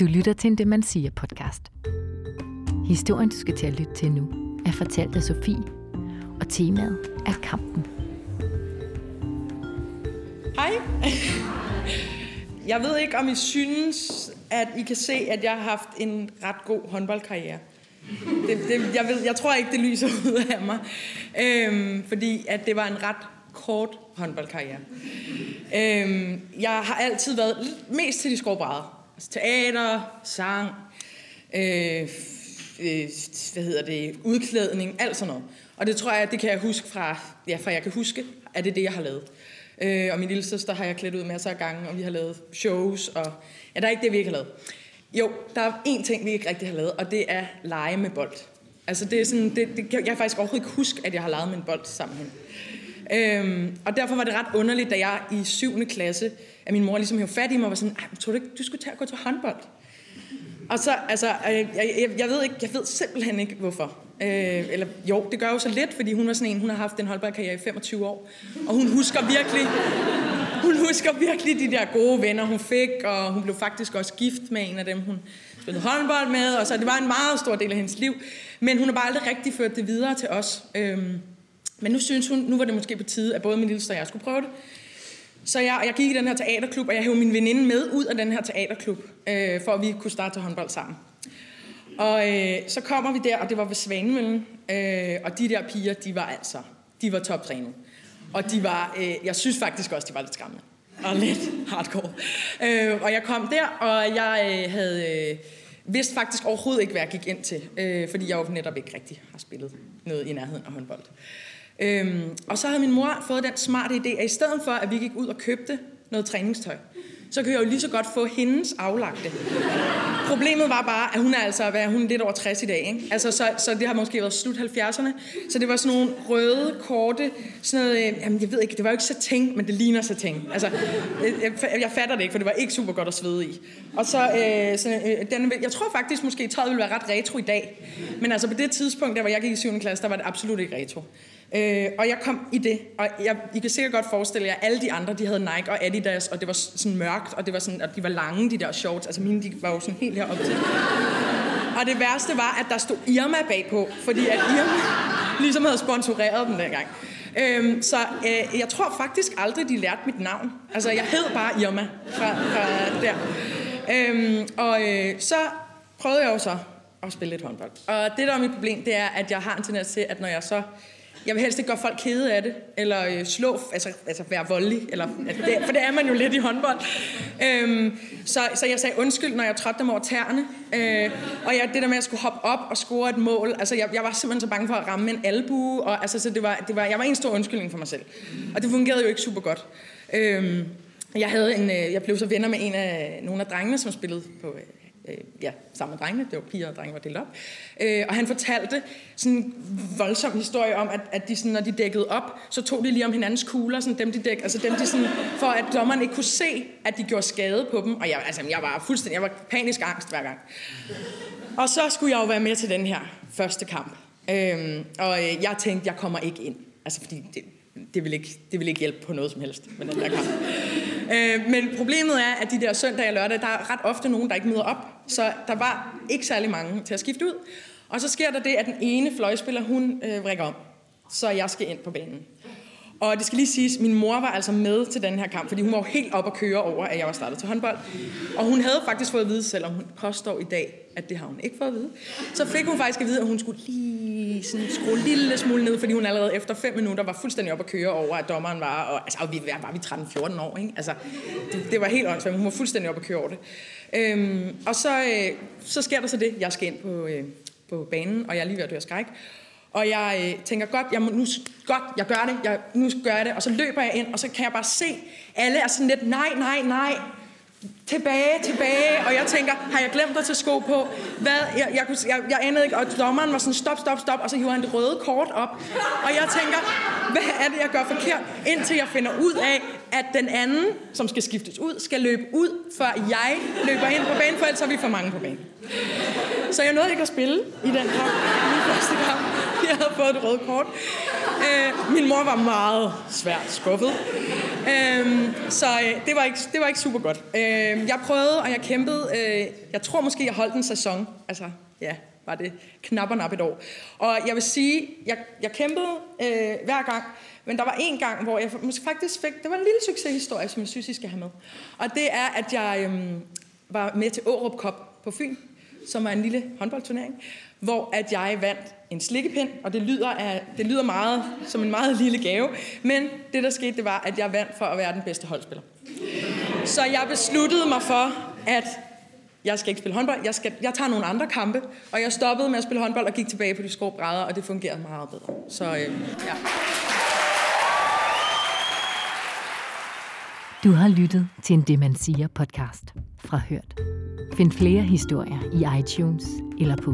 Du lytter til en Det Man Siger podcast. Historien, du skal til at lytte til nu, er fortalt af Sofie, og temaet er kampen. Hej. Jeg ved ikke, om I synes, at I kan se, at jeg har haft en ret god håndboldkarriere. Det, det, jeg, ved, jeg tror ikke, det lyser ud af mig. Øhm, fordi at det var en ret kort håndboldkarriere. Øhm, jeg har altid været mest til de skovbrædder. Altså teater, sang, øh, øh, hvad hedder det, udklædning, alt sådan noget. Og det tror jeg, det kan jeg huske fra, ja, fra jeg kan huske, at det er det, jeg har lavet. Øh, og min lille søster har jeg klædt ud masser af gange, og vi har lavet shows, og ja, der er ikke det, vi ikke har lavet. Jo, der er én ting, vi ikke rigtig har lavet, og det er lege med bold. Altså det er sådan, det, det, jeg kan faktisk overhovedet ikke huske, at jeg har leget med en bold sammen med Øhm, og derfor var det ret underligt, da jeg i 7. klasse, at min mor ligesom hævde fat i mig og var sådan, tror du ikke, du skulle tage at gå til håndbold? Og så, altså, jeg, jeg, jeg, ved ikke, jeg ved simpelthen ikke, hvorfor. Øh, eller jo, det gør jo så lidt, fordi hun var sådan en, hun har haft en holdboldkarriere i 25 år. Og hun husker virkelig, hun husker virkelig de der gode venner, hun fik, og hun blev faktisk også gift med en af dem, hun spillede håndbold med, og så det var en meget stor del af hendes liv. Men hun har bare aldrig rigtig ført det videre til os. Øh, men nu synes hun, nu var det måske på tide, at både min lille og jeg skulle prøve det. Så jeg, jeg gik i den her teaterklub, og jeg hævde min veninde med ud af den her teaterklub, øh, for at vi kunne starte til håndbold sammen. Og øh, så kommer vi der, og det var ved Svanemøllen, øh, og de der piger, de var altså, de var toptrænet. Og de var, øh, jeg synes faktisk også, de var lidt skræmmende. Og lidt hardcore. Øh, og jeg kom der, og jeg øh, havde øh, vidste faktisk overhovedet ikke, hvad jeg gik ind til. Øh, fordi jeg jo netop ikke rigtig har spillet noget i nærheden af håndbold. Øhm, og så havde min mor fået den smarte idé, at i stedet for, at vi gik ud og købte noget træningstøj, så kan jeg jo lige så godt få hendes aflagte. Problemet var bare, at hun er altså hvad, hun er lidt over 60 i dag. Ikke? Altså, så, så det har måske været slut 70'erne. Så det var sådan nogle røde, korte, sådan noget, øh, jamen jeg ved ikke, det var jo ikke satin, men det ligner satin. Altså, øh, jeg, jeg fatter det ikke, for det var ikke super godt at svede i. Og så, øh, så øh, den, jeg tror faktisk måske, tøjet ville være ret retro i dag. Men altså på det tidspunkt, der hvor jeg gik i 7. klasse, der var det absolut ikke retro. Øh, og jeg kom i det, og jeg, I kan sikkert godt forestille jer, at alle de andre, de havde Nike og Adidas, og det var sådan mørkt, og det var sådan, og de var lange, de der shorts. Altså mine, de var jo sådan helt heroppe til. Og det værste var, at der stod Irma bagpå, fordi at Irma ligesom havde sponsoreret dem dengang. Øhm, så øh, jeg tror faktisk aldrig, de lærte mit navn. Altså, jeg hed bare Irma fra, fra der. Øhm, og øh, så prøvede jeg jo så at spille lidt håndbold. Og det, der er mit problem, det er, at jeg har en tendens til, at når jeg så jeg vil helst ikke gøre folk kede af det, eller øh, slå, altså, altså være voldelig, eller, altså, det, for det er man jo lidt i håndbold. Øhm, så, så jeg sagde undskyld, når jeg trådte dem over tæerne. Øh, og jeg, det der med, at jeg skulle hoppe op og score et mål, altså jeg, jeg var simpelthen så bange for at ramme en albue, og altså, så det var, det var, jeg var en stor undskyldning for mig selv. Og det fungerede jo ikke super godt. Øhm, jeg, havde en, øh, jeg blev så venner med en af nogle af drengene, som spillede på øh, øh, ja, sammen med drengene, det var piger og drenge var delt op. Øh, og han fortalte sådan en voldsom historie om, at, at de sådan, når de dækkede op, så tog de lige om hinandens kugler, sådan dem de dæk, altså dem de sådan, for at dommeren ikke kunne se, at de gjorde skade på dem. Og jeg, altså, jeg var fuldstændig, jeg var panisk angst hver gang. Og så skulle jeg jo være med til den her første kamp. Øh, og øh, jeg tænkte, jeg kommer ikke ind. Altså fordi det, det vil, ikke, det vil ikke hjælpe på noget som helst med den der kamp. Øh, men problemet er, at de der søndag og lørdag, der er ret ofte nogen, der ikke møder op. Så der var ikke særlig mange til at skifte ud. Og så sker der det, at den ene fløjspiller, hun øh, rækker om. Så jeg skal ind på banen. Og det skal lige siges, min mor var altså med til den her kamp, fordi hun var jo helt op at køre over, at jeg var startet til håndbold. Og hun havde faktisk fået at vide, selvom hun påstår i dag, at det har hun ikke fået at vide, så fik hun faktisk at vide, at hun skulle lige sådan skrue en lille smule ned, fordi hun allerede efter fem minutter var fuldstændig op at køre over, at dommeren var, og altså, vi var vi 13-14 år, ikke? Altså, det, det var helt åndssvagt, hun var fuldstændig op at køre over det. Øhm, og så, øh, så sker der så det, jeg skal ind på, øh, på banen, og jeg er lige ved at dø af skræk. Og jeg øh, tænker, godt, jeg må, nu, godt, jeg gør det, jeg, nu gør jeg det. Og så løber jeg ind, og så kan jeg bare se, alle er sådan lidt, nej, nej, nej, tilbage, tilbage, og jeg tænker, har jeg glemt at tage sko på? Hvad? Jeg, jeg, jeg, jeg anede ikke, og dommeren var sådan, stop, stop, stop, og så hiver han det røde kort op, og jeg tænker, hvad er det, jeg gør forkert? Indtil jeg finder ud af, at den anden, som skal skiftes ud, skal løbe ud, før jeg løber ind på banen, for ellers er vi for mange på banen. så jeg nåede ikke at spille i den kamp. Min første kamp. Fået et rødt kort. Øh, min mor var meget svært skuffet. Øh, så øh, det, var ikke, det var ikke super godt. Øh, jeg prøvede, og jeg kæmpede. Øh, jeg tror måske, jeg holdt en sæson. Altså, ja, var det knap og nap et år. Og jeg vil sige, jeg, jeg kæmpede øh, hver gang, men der var en gang, hvor jeg måske faktisk fik, det var en lille succeshistorie, som jeg synes, I skal have med. Og det er, at jeg øh, var med til Årup Cup på Fyn, som var en lille håndboldturnering, hvor at jeg vandt en slikkepind, og det lyder, af, det lyder meget som en meget lille gave, men det der skete, det var, at jeg vandt for at være den bedste holdspiller. Så jeg besluttede mig for, at jeg skal ikke spille håndbold, jeg, skal, jeg tager nogle andre kampe, og jeg stoppede med at spille håndbold og gik tilbage på de skrå brædder, og det fungerede meget bedre. Så øh, ja. Du har lyttet til en Det Man Siger podcast fra Hørt. Find flere historier i iTunes eller på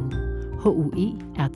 huert.dk.